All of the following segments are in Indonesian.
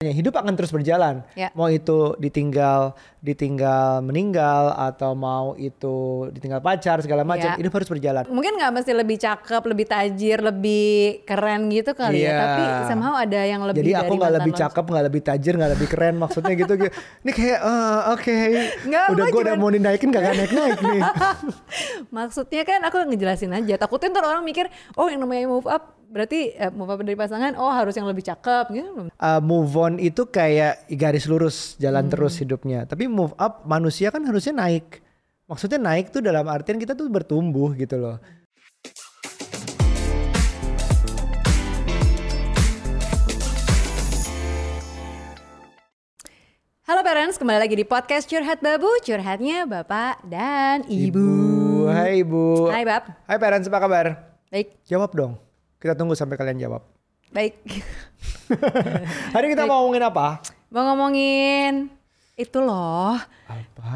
hidup akan terus berjalan. Ya. Mau itu ditinggal ditinggal meninggal atau mau itu ditinggal pacar segala macam, Ya. hidup harus berjalan. Mungkin nggak mesti lebih cakep, lebih tajir, lebih keren gitu kali Iya. ya. Tapi somehow ada yang lebih Jadi dari aku nggak lebih cakep, nggak lebih tajir, nggak lebih keren, maksudnya gitu. gitu. Ini kayak eh, oke, Nggak, udah gue udah mau dinaikin gak naik naik nih. Maksudnya kan aku ngejelasin aja. Takutnya ntar orang mikir, oh yang namanya move up berarti eh, move up dari pasangan, oh harus yang lebih cakep gitu. Uh, move on itu kayak garis lurus jalan Hmm. terus hidupnya. Tapi move up manusia kan harusnya naik. Maksudnya naik tuh dalam artian kita tuh bertumbuh gitu loh. Halo parents, kembali lagi di podcast Curhat Babu, curhatnya Bapak dan Ibu. Hai Ibu. Hai Bab, Hai parents, apa kabar? baik, Jawab dong. Kita tunggu sampai kalian jawab. baik. Hari kita mau ngomongin apa? Mau ngomongin itu loh, Apa?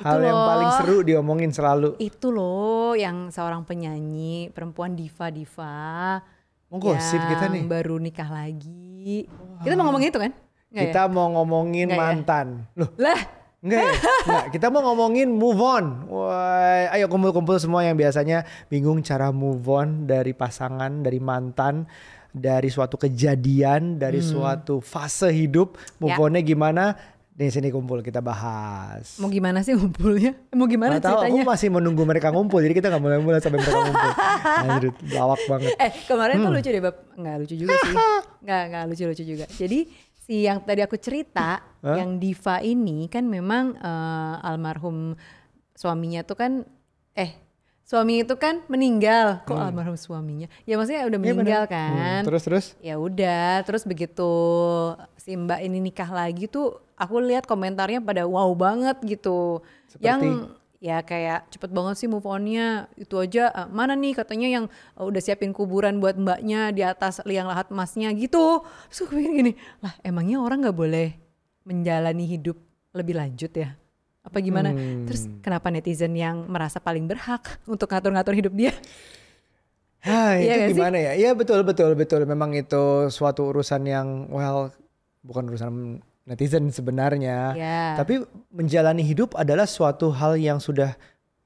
Hal yang loh. paling seru diomongin selalu. itu loh yang seorang penyanyi perempuan diva-diva. Mau gosip yang kita nih. baru nikah lagi. Kita mau ngomongin itu kan? Nggak Kita mau ngomongin Nggak ya? mantan. Loh, ya? Lah, Enggak, ya? Enggak, kita mau ngomongin move on. Wah, ayo kumpul-kumpul semua yang biasanya bingung cara move on dari pasangan, dari mantan, dari suatu kejadian, dari suatu fase hidup. Move Hmm. Ya. onnya gimana? Di sini kumpul kita bahas. mau gimana sih ngumpulnya? Mau gimana Nggak tahu, aku ceritanya? masih menunggu mereka ngumpul, jadi kita nggak mulai mulai sampai mereka ngumpul. Anjir, lawak banget. Eh kemarin Hmm. tuh lucu deh bab, nggak lucu juga sih, nggak nggak lucu lucu juga. Jadi si yang tadi aku cerita, Hah? yang Diva ini kan memang eh, almarhum suaminya tuh kan, eh suami itu kan meninggal, kok almarhum suaminya? Ya maksudnya udah Hmm. Iya, meninggal benar. kan. Hmm, terus terus. Ya udah, terus begitu si Mbak ini nikah lagi tuh, aku lihat komentarnya pada wow banget gitu. Seperti? Yang ya kayak cepet banget sih move onnya itu aja eh, mana nih katanya yang eh, udah siapin kuburan buat mbaknya di atas liang lahat emasnya gitu. Terus pikir gini, lah emangnya orang nggak boleh menjalani hidup lebih lanjut ya? Apa gimana? Hmm. Terus kenapa netizen yang merasa paling berhak untuk ngatur-ngatur hidup dia? Ah, Iya itu sih? gimana ya? Iya betul betul betul. Memang itu suatu urusan yang well bukan urusan netizen sebenarnya. Ya. Tapi menjalani hidup adalah suatu hal yang sudah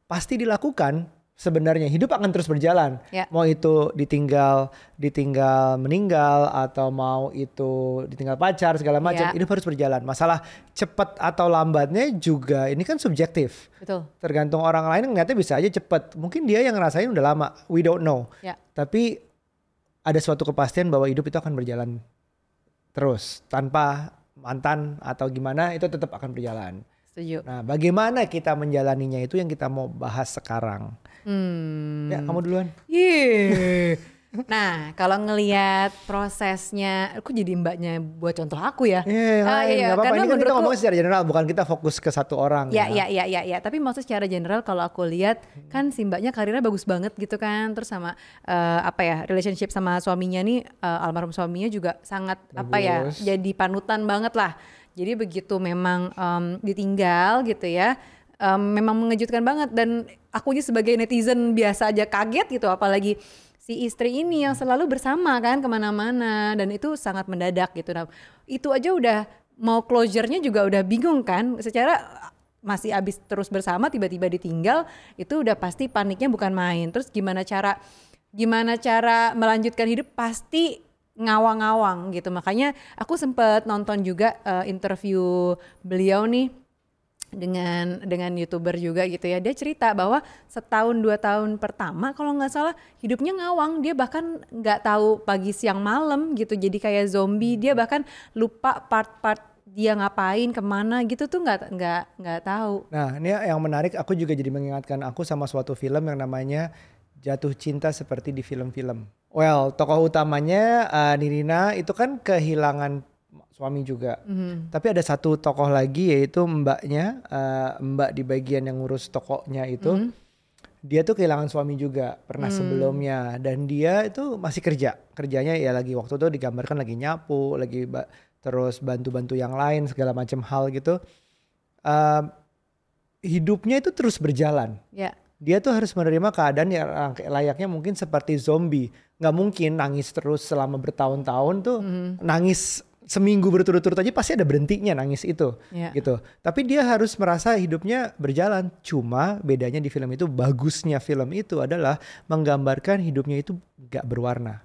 pasti dilakukan sebenarnya. Hidup akan terus berjalan. Ya. Mau itu ditinggal ditinggal meninggal atau mau itu ditinggal pacar segala macam, Ya. hidup harus berjalan. Masalah cepat atau lambatnya juga ini kan subjektif. Betul. Tergantung orang lain ngeliatnya bisa aja cepet. Mungkin dia yang ngerasain udah lama. We don't know. Ya. Tapi ada suatu kepastian bahwa hidup itu akan berjalan terus tanpa mantan atau gimana itu tetap akan berjalan. Setuju. Nah, bagaimana kita menjalaninya itu yang kita mau bahas sekarang. Hmm. Ya, kamu duluan. Yeay. Nah, kalau ngelihat prosesnya, aku jadi mbaknya buat contoh aku ya. Iya, Ah, nggak apa-apa. Ini kan kita ngomong secara general, bukan kita fokus ke satu orang. Ya, ya, ya, ya, ya. Tapi maksud secara general kalau aku lihat kan si mbaknya karirnya bagus banget gitu kan. Terus sama eh, apa ya relationship sama suaminya nih eh, almarhum suaminya juga sangat apa ya Bagus. jadi panutan banget lah. Jadi begitu memang em, ditinggal gitu ya, em, memang mengejutkan banget dan aku aja sebagai netizen biasa aja kaget gitu, apalagi si istri ini yang selalu bersama kan ke mana-mana dan itu sangat mendadak gitu. Nah, itu aja udah mau closure-nya juga udah bingung kan. Secara masih abis terus bersama tiba-tiba ditinggal itu udah pasti paniknya bukan main. Terus gimana cara gimana cara melanjutkan hidup pasti ngawang-ngawang gitu. Makanya aku sempet nonton juga eh, interview beliau nih dengan dengan youtuber juga gitu ya. Dia cerita bahwa setahun dua tahun pertama kalau nggak salah hidupnya ngawang. Dia bahkan nggak tahu pagi siang malam gitu. Jadi kayak zombie. Dia bahkan lupa part-part dia ngapain ke mana gitu tuh nggak nggak nggak tahu. Nah, ini yang menarik. Aku juga jadi mengingatkan aku sama suatu film yang namanya Jatuh Cinta seperti di film-film. Well, tokoh utamanya uh, Nirina itu kan kehilangan suami juga. Mhm. Tapi ada satu tokoh lagi yaitu mbaknya, uh, mbak di bagian yang ngurus tokonya itu. Mhm. Dia tuh kehilangan suami juga pernah sebelumnya dan dia itu masih kerja. Kerjanya ya lagi waktu itu digambarkan lagi nyapu, lagi ba- terus bantu-bantu yang lain segala macam hal gitu. Um, hidupnya itu terus berjalan. ya Dia tuh harus menerima keadaan yang layaknya mungkin seperti zombie. Nggak mungkin nangis terus selama bertahun-tahun tuh Mhm. nangis seminggu berturut-turut aja pasti ada berhentinya nangis itu Iya. gitu. Tapi dia harus merasa hidupnya berjalan. Cuma bedanya di film itu bagusnya film itu adalah menggambarkan hidupnya itu gak berwarna.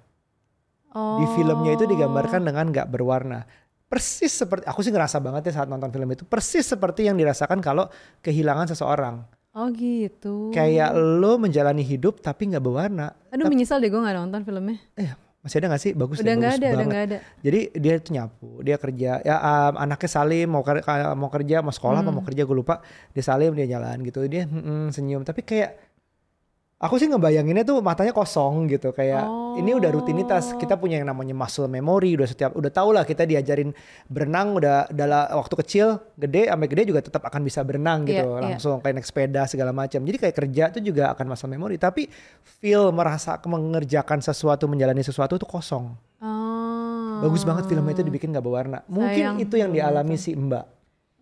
Di filmnya itu digambarkan dengan gak berwarna. Persis seperti aku sih ngerasa banget ya saat nonton film itu persis seperti yang dirasakan kalau kehilangan seseorang. Oh gitu. Kayak lo menjalani hidup tapi nggak berwarna. Aduh menyesal deh gue gak nonton filmnya. Eh masih ada gak sih? Bagus Udah deh, nggak bagus ada, udah banget. nggak ada. Jadi dia tuh nyapu, dia kerja. Ya um, anaknya salim mau ker- ka- mau kerja, mau sekolah apa mau Hmm. kerja gue lupa. Dia salim dia jalan gitu. Dia mm, senyum. Tapi kayak aku sih ngebayanginnya tuh matanya kosong gitu. Kayak ini udah rutinitas. Oh. Kita punya yang namanya muscle memory. Udah setiap udah tau lah kita diajarin berenang udah dalam waktu kecil, gede sampai gede juga tetap akan bisa berenang gitu. Iya, iya. Langsung kayak naik sepeda segala macam. Jadi kayak kerja tuh juga akan muscle memory. Tapi feel merasa mengerjakan sesuatu, menjalani sesuatu tuh kosong. Oh. Bagus banget filmnya itu dibikin gak berwarna. Mungkin Sayang, itu yang dialami si Mbak.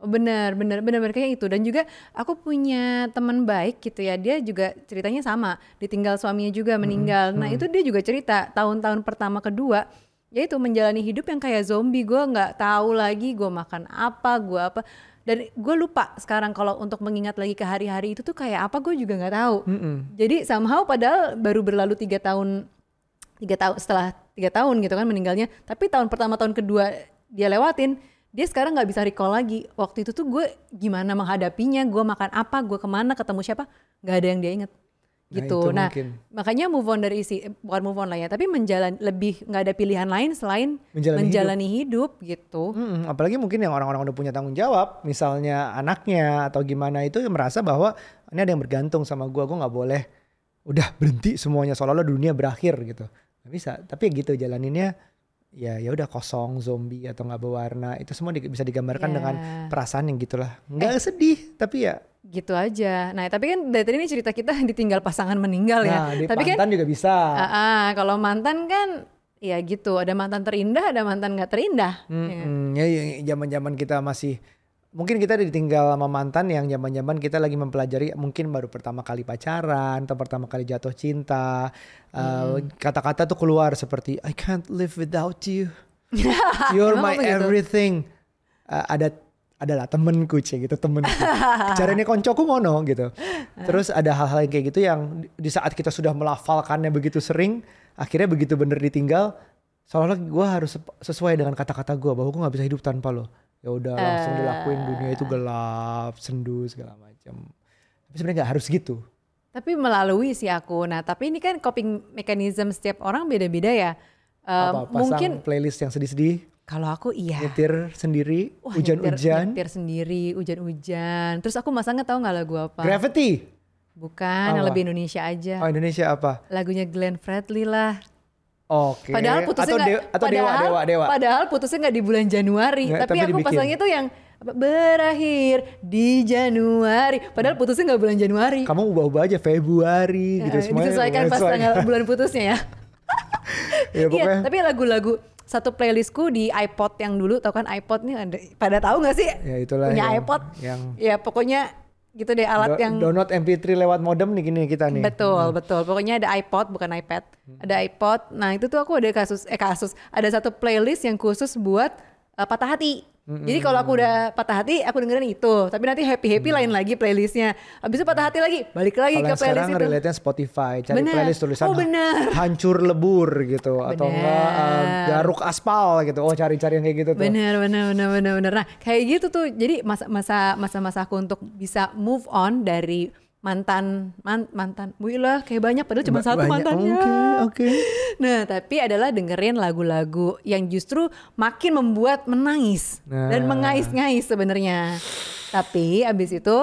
Benar, benar, benar, benar kayak itu. Dan juga aku punya teman baik gitu ya. Dia juga ceritanya sama. Ditinggal suaminya juga meninggal. Nah itu dia juga cerita tahun-tahun pertama kedua. Ya itu menjalani hidup yang kayak zombie. Gue nggak tahu lagi gue makan apa, gue apa. Dan gue lupa sekarang kalau untuk mengingat lagi ke hari-hari itu tuh kayak apa gue juga nggak tahu. Jadi somehow padahal baru berlalu tiga tahun tiga tahun setelah tiga tahun gitu kan meninggalnya tapi tahun pertama tahun kedua dia lewatin dia sekarang nggak bisa recall lagi waktu itu tuh gue gimana menghadapinya gue makan apa gue ke mana ketemu siapa nggak ada yang dia inget Nah, gitu itu nah, mungkin. makanya move on dari isi eh, bukan move on lah ya tapi menjalan lebih nggak ada pilihan lain selain Menjalani menjalani, hidup. gitu Mm-mm, apalagi mungkin yang orang-orang udah punya tanggung jawab, misalnya anaknya atau gimana itu merasa bahwa ini ada yang bergantung sama gua, gua nggak boleh udah berhenti semuanya seolah-olah dunia berakhir gitu. Gak bisa, tapi gitu jalaninnya ya ya udah kosong zombie atau nggak berwarna itu semua di- bisa digambarkan Ya. dengan perasaan yang gitulah. Nggak sedih tapi ya. Gitu aja. Nah tapi kan dari tadi ini cerita kita ditinggal pasangan meninggal nah ya di tapi kan mantan juga bisa. Ah, ah, kalau mantan kan ya gitu, ada mantan terindah, ada mantan nggak terindah. Ya kan? Mm-mm, ya zaman-zaman kita masih mungkin kita ditinggal sama mantan yang zaman-zaman kita lagi mempelajari mungkin baru pertama kali pacaran atau pertama kali jatuh cinta Uh, kata-kata tuh keluar seperti I can't live without you. You're my gitu? everything. Uh, ada adalah temenku cie gitu temenku. Caranya koncoku ngono gitu. Terus ada hal-hal yang kayak gitu yang di- saat kita sudah melafalkannya begitu sering akhirnya begitu bener ditinggal seolah-olah gue harus sesuai dengan kata-kata gue bahwa gue nggak bisa hidup tanpa lo ya udah langsung dilakuin dunia itu gelap sendu segala macam tapi sebenarnya nggak harus gitu Tapi melalui sih aku. Nah, tapi ini kan coping mechanism setiap orang beda-beda ya. Eh, apa pasang mungkin playlist yang sedih-sedih kalau aku iya. nyetir sendiri hujan-hujan nyetir sendiri, hujan-hujan. Terus aku masang nggak tahu nggak lagu apa? gravity Bukan, yang Apa? lebih Indonesia aja. oh Indonesia apa Lagunya Glenn Fredly lah. Oke Padahal putusnya atau, dewa, atau dewa padahal- dewa dewa Padahal putusnya nggak di bulan Januari, Nggak, tapi, tapi aku dibikin. pasangnya tuh yang berakhir di Januari. Padahal putusnya nggak bulan Januari. kamu ubah-ubah aja Februari gitu Eh, semuanya disesuaikan pas tanggal bulan putusnya ya. ya pokoknya Iya, tapi lagu-lagu satu playlistku di iPod yang dulu tau kan iPod nih ada pada tahu nggak sih? ya itulah Punya yang, iPod. yang Ya pokoknya gitu deh alat do- yang download MP3 lewat modem nih gini kita nih betul betul. Pokoknya ada iPod bukan iPad. Ada iPod. Nah itu tuh aku ada kasus eh kasus ada satu playlist yang khusus buat eh, patah hati. Jadi kalau aku udah patah hati, aku dengerin itu. Tapi nanti happy happy lain lagi playlistnya. Habis itu patah hati lagi, balik lagi Kalau ke playlist sekarang itu. relate-nya Spotify, cari Bener. playlist tulisan Oh, bener. hancur lebur gitu atau enggak um, garuk aspal gitu. Oh, cari-cari yang kayak gitu tuh. Bener, bener, bener, bener, bener. Nah, kayak gitu tuh. Jadi masa masa masa masa aku untuk bisa move on dari mantan man, mantan. Wih lah, kayak banyak padahal cuma Ba- satu banyak. mantannya. Oke, oke. Nah, tapi adalah dengerin lagu-lagu yang justru makin membuat menangis dan Nah. mengais-ngais sebenarnya. Tapi abis itu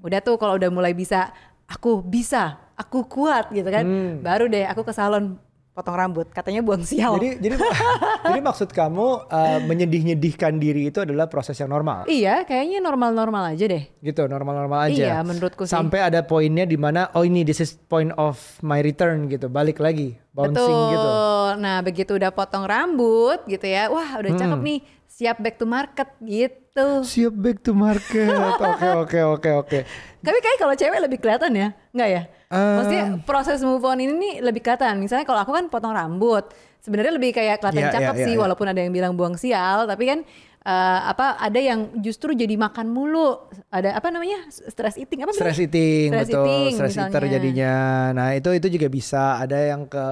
udah tuh kalau udah mulai bisa aku bisa, aku kuat gitu kan. Hmm. Baru deh aku ke salon potong rambut. Katanya buang sial. Jadi jadi jadi maksud kamu uh, menyedih-nyedihkan diri itu adalah proses yang normal. Iya, kayaknya normal-normal aja deh. Gitu, normal-normal aja. Iya, menurutku sih. Sampai ada poinnya di mana oh ini this is point of my return gitu, balik lagi, bouncing Betul. gitu. Nah, begitu udah potong rambut gitu ya. Wah, udah cakep Hmm. nih. Siap back to market gitu. Siap back to market. Oke, oke, oke, oke. Tapi kayak kalau cewek lebih kelihatan ya, enggak ya? Um, Maksudnya proses move on ini nih lebih kelihatan. Misalnya kalau aku kan potong rambut, sebenarnya lebih kayak kelihatan Iya, iya, cakep iya, sih iya. walaupun ada yang bilang buang sial tapi kan eh, apa ada yang justru jadi makan mulu ada apa namanya stress eating apa Stress eating, Stress betul. eating, stress eater misalnya. jadinya. Nah itu itu juga bisa. Ada yang ke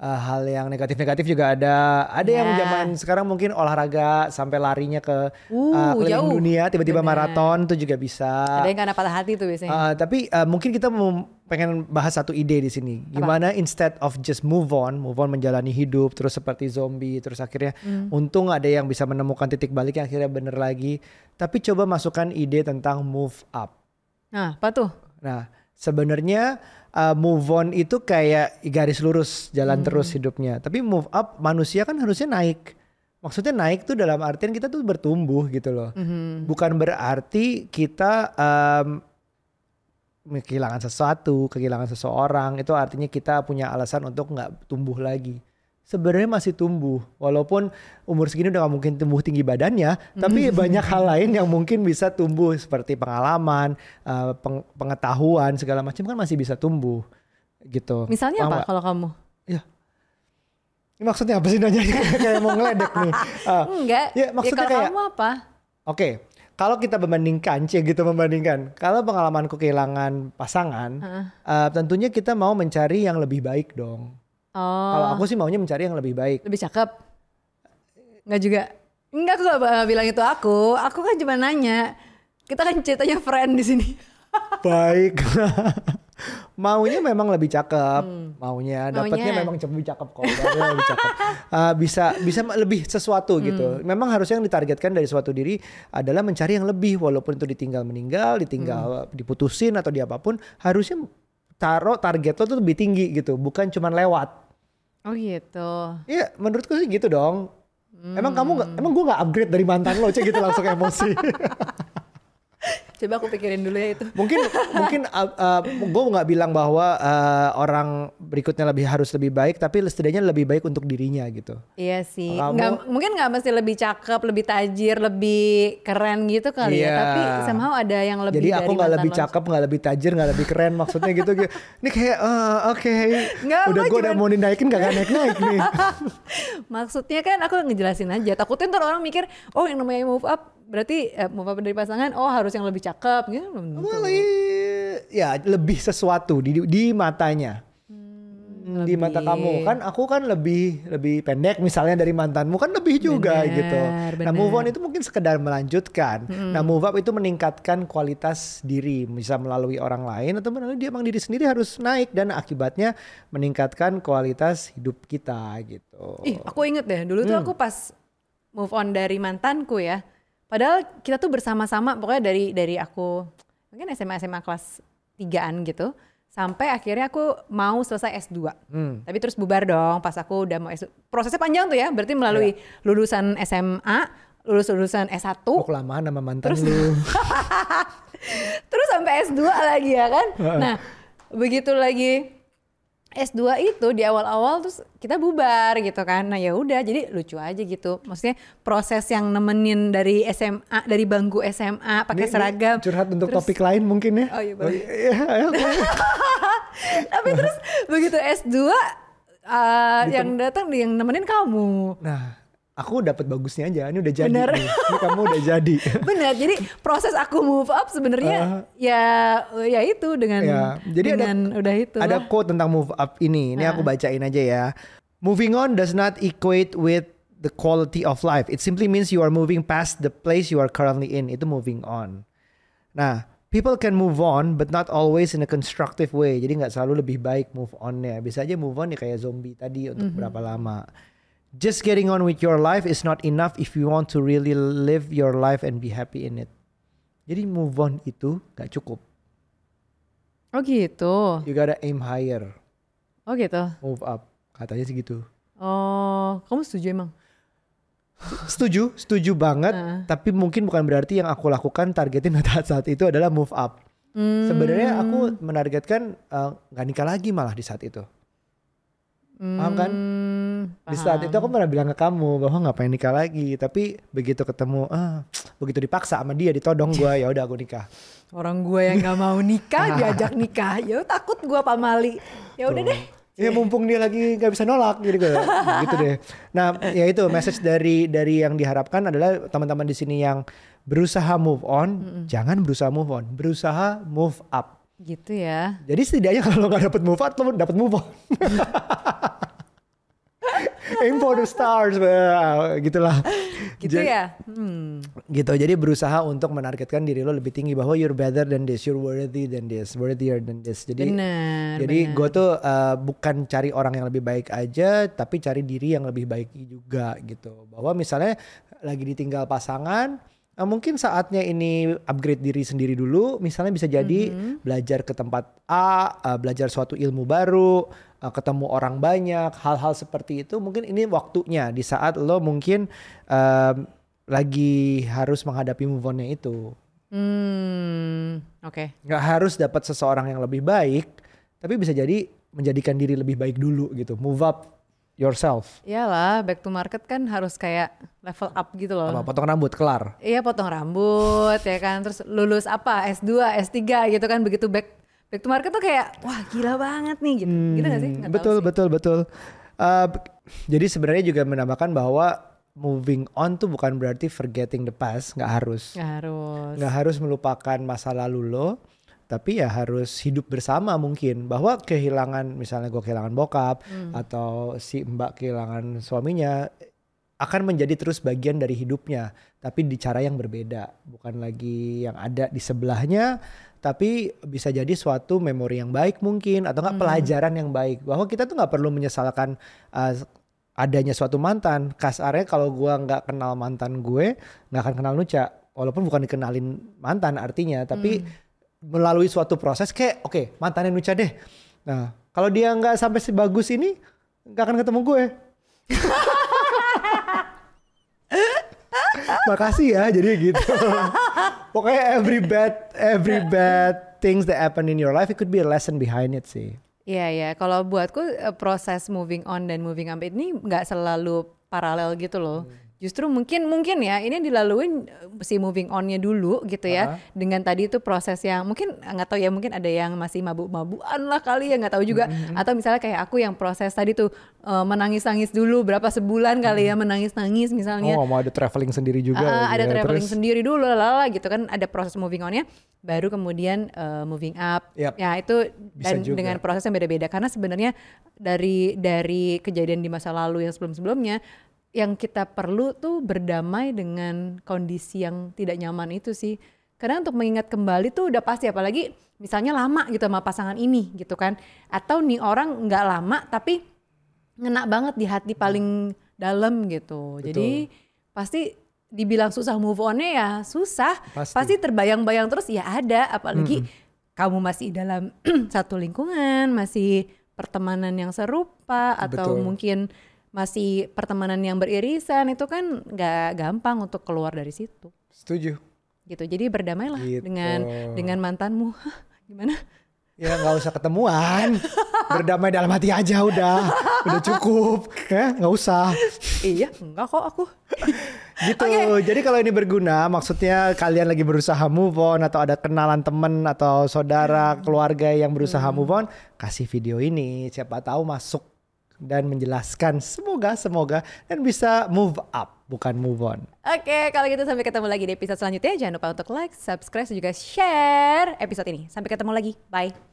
uh, hal yang negatif-negatif juga ada. Ada yang Ya. zaman sekarang mungkin olahraga sampai larinya ke Uh, uh, keliling jauh. dunia, tiba-tiba maraton itu juga bisa. ada yang karena patah hati tuh biasanya Uh, tapi uh, mungkin kita mau pengen bahas satu ide di sini. Gimana instead of just move on, move on menjalani hidup terus seperti zombie, terus akhirnya Hmm. untung ada yang bisa menemukan titik balik yang akhirnya bener lagi. Tapi coba masukkan ide tentang move up. nah apa tuh Nah, sebenarnya uh, move on itu kayak garis lurus jalan terus hidupnya. Tapi move up manusia kan harusnya naik. Maksudnya naik tuh dalam artian kita tuh bertumbuh gitu loh. Bukan berarti kita um, kehilangan sesuatu, kehilangan seseorang itu artinya kita punya alasan untuk nggak tumbuh lagi. Sebenarnya masih tumbuh, walaupun umur segini udah gak mungkin tumbuh tinggi badannya, tapi banyak hal lain yang mungkin bisa tumbuh seperti pengalaman, uh, peng- pengetahuan segala macam kan masih bisa tumbuh gitu. misalnya Paham apa kalau kamu Ini maksudnya apa sih nanya kayak mau ngeledek nih? Ah, enggak Ya, maksudnya kalau kayak- kamu apa Oke, kalau kita membandingkan, cie gitu membandingkan. Kalau pengalamanku kehilangan pasangan, Heeh. uh, tentunya kita mau mencari yang lebih baik dong. Oh Kalau aku sih maunya mencari yang lebih baik. lebih cakep Enggak juga Enggak aku gak ba- bilang itu aku Aku kan cuma nanya Kita kan ceritanya friend di sini baik. maunya memang lebih cakep, maunya dapatnya Hmm. Maunya. memang lebih cakep kok, dapatnya lebih cakep. Uh, bisa bisa lebih sesuatu Hmm. gitu. Memang harusnya yang ditargetkan dari suatu diri adalah mencari yang lebih, walaupun itu ditinggal meninggal, ditinggal Hmm. diputusin atau di apa pun, harusnya taruh target lo tuh lebih tinggi gitu, bukan cuma lewat. Oh gitu Iya, menurutku sih gitu dong. Emang kamu Hmm. emang gue nggak upgrade dari mantan lo, cek gitu langsung emosi. Coba aku pikirin dulu ya itu mungkin mungkin uh, uh, gue nggak bilang bahwa uh, orang berikutnya lebih harus lebih baik, tapi setidaknya lebih baik untuk dirinya gitu. Iya sih Kamu- nggak, Mungkin gak mesti lebih cakep Lebih tajir Lebih keren gitu kali Iya. ya Tapi somehow ada yang lebih Jadi dari aku nggak lebih cakep, nggak lebih tajir, nggak lebih keren, maksudnya gitu. gitu. Ini kayak uh, oke, Nggak, udah gue udah mau dinaikin gak naik naik nih. Maksudnya kan aku ngejelasin aja Takutnya ntar orang mikir Oh yang namanya move up Berarti eh, move up dari pasangan Oh harus yang lebih cakep gitu. Well, ya lebih sesuatu di di matanya. Hmm, di mata kamu kan aku kan lebih lebih pendek misalnya dari mantanmu kan lebih juga Bener, gitu. Nah bener. move on itu mungkin sekedar melanjutkan. Nah move up itu meningkatkan kualitas diri bisa melalui orang lain atau melalui dia emang diri sendiri harus naik dan akibatnya meningkatkan kualitas hidup kita gitu. Ih, aku inget deh, dulu tuh aku pas move on dari mantanku ya. Padahal kita tuh bersama-sama pokoknya dari dari aku mungkin SMA SMA kelas 3-an gitu sampai akhirnya aku mau selesai S2. Hmm. Tapi terus bubar dong pas aku udah mau S2. Prosesnya panjang tuh ya, berarti melalui lulusan SMA, lulus lulusan S1, Kok kelamaan sama mantan lu? terus sampai S2 lagi ya kan. Nah, begitu lagi S2 itu di awal-awal terus kita bubar gitu kan. Nah, ya udah jadi lucu aja gitu. Maksudnya proses yang nemenin dari SMA dari bangku SMA pakai seragam. Curhat untuk Terus- topik lain mungkin ya. Oh, iya, boleh. iya, iya, oke. Tapi terus begitu S2 uh, yang datang yang nemenin kamu. Nah, aku dapat bagusnya aja. Ini udah jadi. Bener. nih. Ini kamu udah jadi. Benar. Jadi proses aku move up sebenarnya ya ya itu dengan Ya, jadi ada- dengan udah itu. Ada lah. quote tentang move up ini. Ini aku bacain aja ya. Moving on does not equate with the quality of life. It simply means you are moving past the place you are currently in. Itu moving on. Nah, people can move on but not always in a constructive way. Jadi nggak selalu lebih baik move onnya. Bisa aja move on ya kayak zombie tadi untuk berapa lama. Just getting on with your life is not enough if you want to really live your life and be happy in it. Jadi move on itu gak cukup. Oh gitu. You gotta aim higher. Oh gitu. move up katanya sih gitu Oh, kamu setuju emang? setuju setuju banget Heeh. tapi mungkin bukan berarti yang aku lakukan targetin saat saat itu adalah move up Hmm. sebenarnya aku menargetkan eh, nggak nikah lagi malah di saat itu paham kan Di saat itu aku pernah bilang ke kamu bahwa ngapain nikah lagi tapi begitu ketemu ah begitu dipaksa sama dia ditodong gua ya udah aku nikah Orang gue yang nggak mau nikah diajak nikah, ya takut gue pamali. Ya udah deh. Ya mumpung dia lagi nggak bisa nolak gitu gitu deh. Nah, ya itu message dari dari yang diharapkan adalah teman-teman di sini yang berusaha move on, jangan berusaha move on, berusaha move up. Gitu ya. Jadi setidaknya kalau nggak dapet move out, lo dapet move on. Aim for the stars, gitulah. Gitu ya. Hmm. gitu jadi berusaha untuk menargetkan diri lo lebih tinggi bahwa you're better than this you're worthy than this worthier than this jadi Bener. jadi gue tuh uh, bukan cari orang yang lebih baik aja tapi cari diri yang lebih baik juga gitu bahwa misalnya lagi ditinggal pasangan uh, mungkin saatnya ini upgrade diri sendiri dulu misalnya bisa jadi Mm-hmm. belajar ke tempat A uh, belajar suatu ilmu baru uh, ketemu orang banyak hal-hal seperti itu mungkin ini waktunya di saat lo mungkin um, lagi harus menghadapi move on-nya itu Hmm. Oke. nggak harus dapat seseorang yang lebih baik tapi bisa jadi menjadikan diri lebih baik dulu gitu move up yourself Iyalah, back to market kan harus kayak level up gitu loh. apa potong rambut kelar Iya potong rambut ya kan terus lulus apa S2 S3 gitu kan begitu back back to market tuh kayak wah gila banget nih gitu. Gitu gak sih? Tahu betul sih. betul betul. Uh, jadi sebenarnya juga menambahkan bahwa moving on tuh bukan berarti forgetting the past nggak harus. Nggak harus. Nggak harus melupakan masa lalu lo tapi ya harus hidup bersama mungkin. Bahwa kehilangan misalnya gue kehilangan bokap atau si mbak kehilangan suaminya akan menjadi terus bagian dari hidupnya tapi di cara yang berbeda. Bukan lagi yang ada di sebelahnya tapi bisa jadi suatu memori yang baik mungkin atau nggak pelajaran yang baik. Bahwa kita tuh nggak perlu menyesalkan uh, adanya suatu mantan. Kasarnya kalau gua nggak kenal mantan gue nggak akan kenal Nuca walaupun bukan dikenalin mantan artinya tapi melalui suatu proses kayak oke mantannya Nuca deh. Nah kalau dia nggak sampai sebagus ini nggak akan ketemu gue makasih ya jadi gitu. Pokoknya every bad every bad things that happen in your life it could be a lesson behind it sih. Iya ya, kalau buatku eh, proses moving on dan moving up ini nggak selalu paralel gitu loh. Justru mungkin mungkin ya ini dilaluin eh, si moving onnya dulu gitu ya. Dengan tadi itu proses yang mungkin nggak tahu ya mungkin ada yang masih mabuk-mabukan lah kali ya nggak tahu juga. Atau misalnya kayak aku yang proses tadi tuh eh, menangis-nangis dulu berapa sebulan kali ya menangis-nangis misalnya. Oh mau ada traveling sendiri juga lagi ada ya. traveling Terus- sendiri dulu lala gitu kan ada proses moving onnya baru kemudian uh, moving up. Yap. ya itu Bisa dan juga. dengan proses yang beda-beda. Karena sebenarnya dari dari kejadian di masa lalu yang sebelum-sebelumnya yang kita perlu tuh berdamai dengan kondisi yang tidak nyaman itu sih karena untuk mengingat kembali tuh udah pasti apalagi misalnya lama gitu sama pasangan ini gitu kan atau nih orang nggak lama tapi ngena banget di hati paling dalam gitu. Jadi pasti dibilang susah move on-nya ya susah. Pasti. Pasti, terbayang-bayang terus ya ada apalagi kamu masih dalam satu lingkungan, masih pertemanan yang serupa atau Betul. mungkin masih pertemanan yang beririsan itu kan nggak gampang untuk keluar dari situ. Setuju. Gitu. Jadi berdamailah Gitu. dengan dengan mantanmu. Gimana? ya nggak usah ketemuan. Berdamai dalam hati aja udah. Udah cukup. Ya nggak usah. Iya, enggak kok aku. gitu. Jadi kalau ini berguna maksudnya kalian lagi berusaha move on atau ada kenalan temen atau saudara keluarga yang berusaha move on kasih video ini. Siapa tahu masuk dan menjelaskan semoga semoga dan bisa move up bukan move on Oke, kalau gitu sampai ketemu lagi di episode selanjutnya. Jangan lupa untuk like, subscribe, dan juga share episode ini. Sampai ketemu lagi. Bye.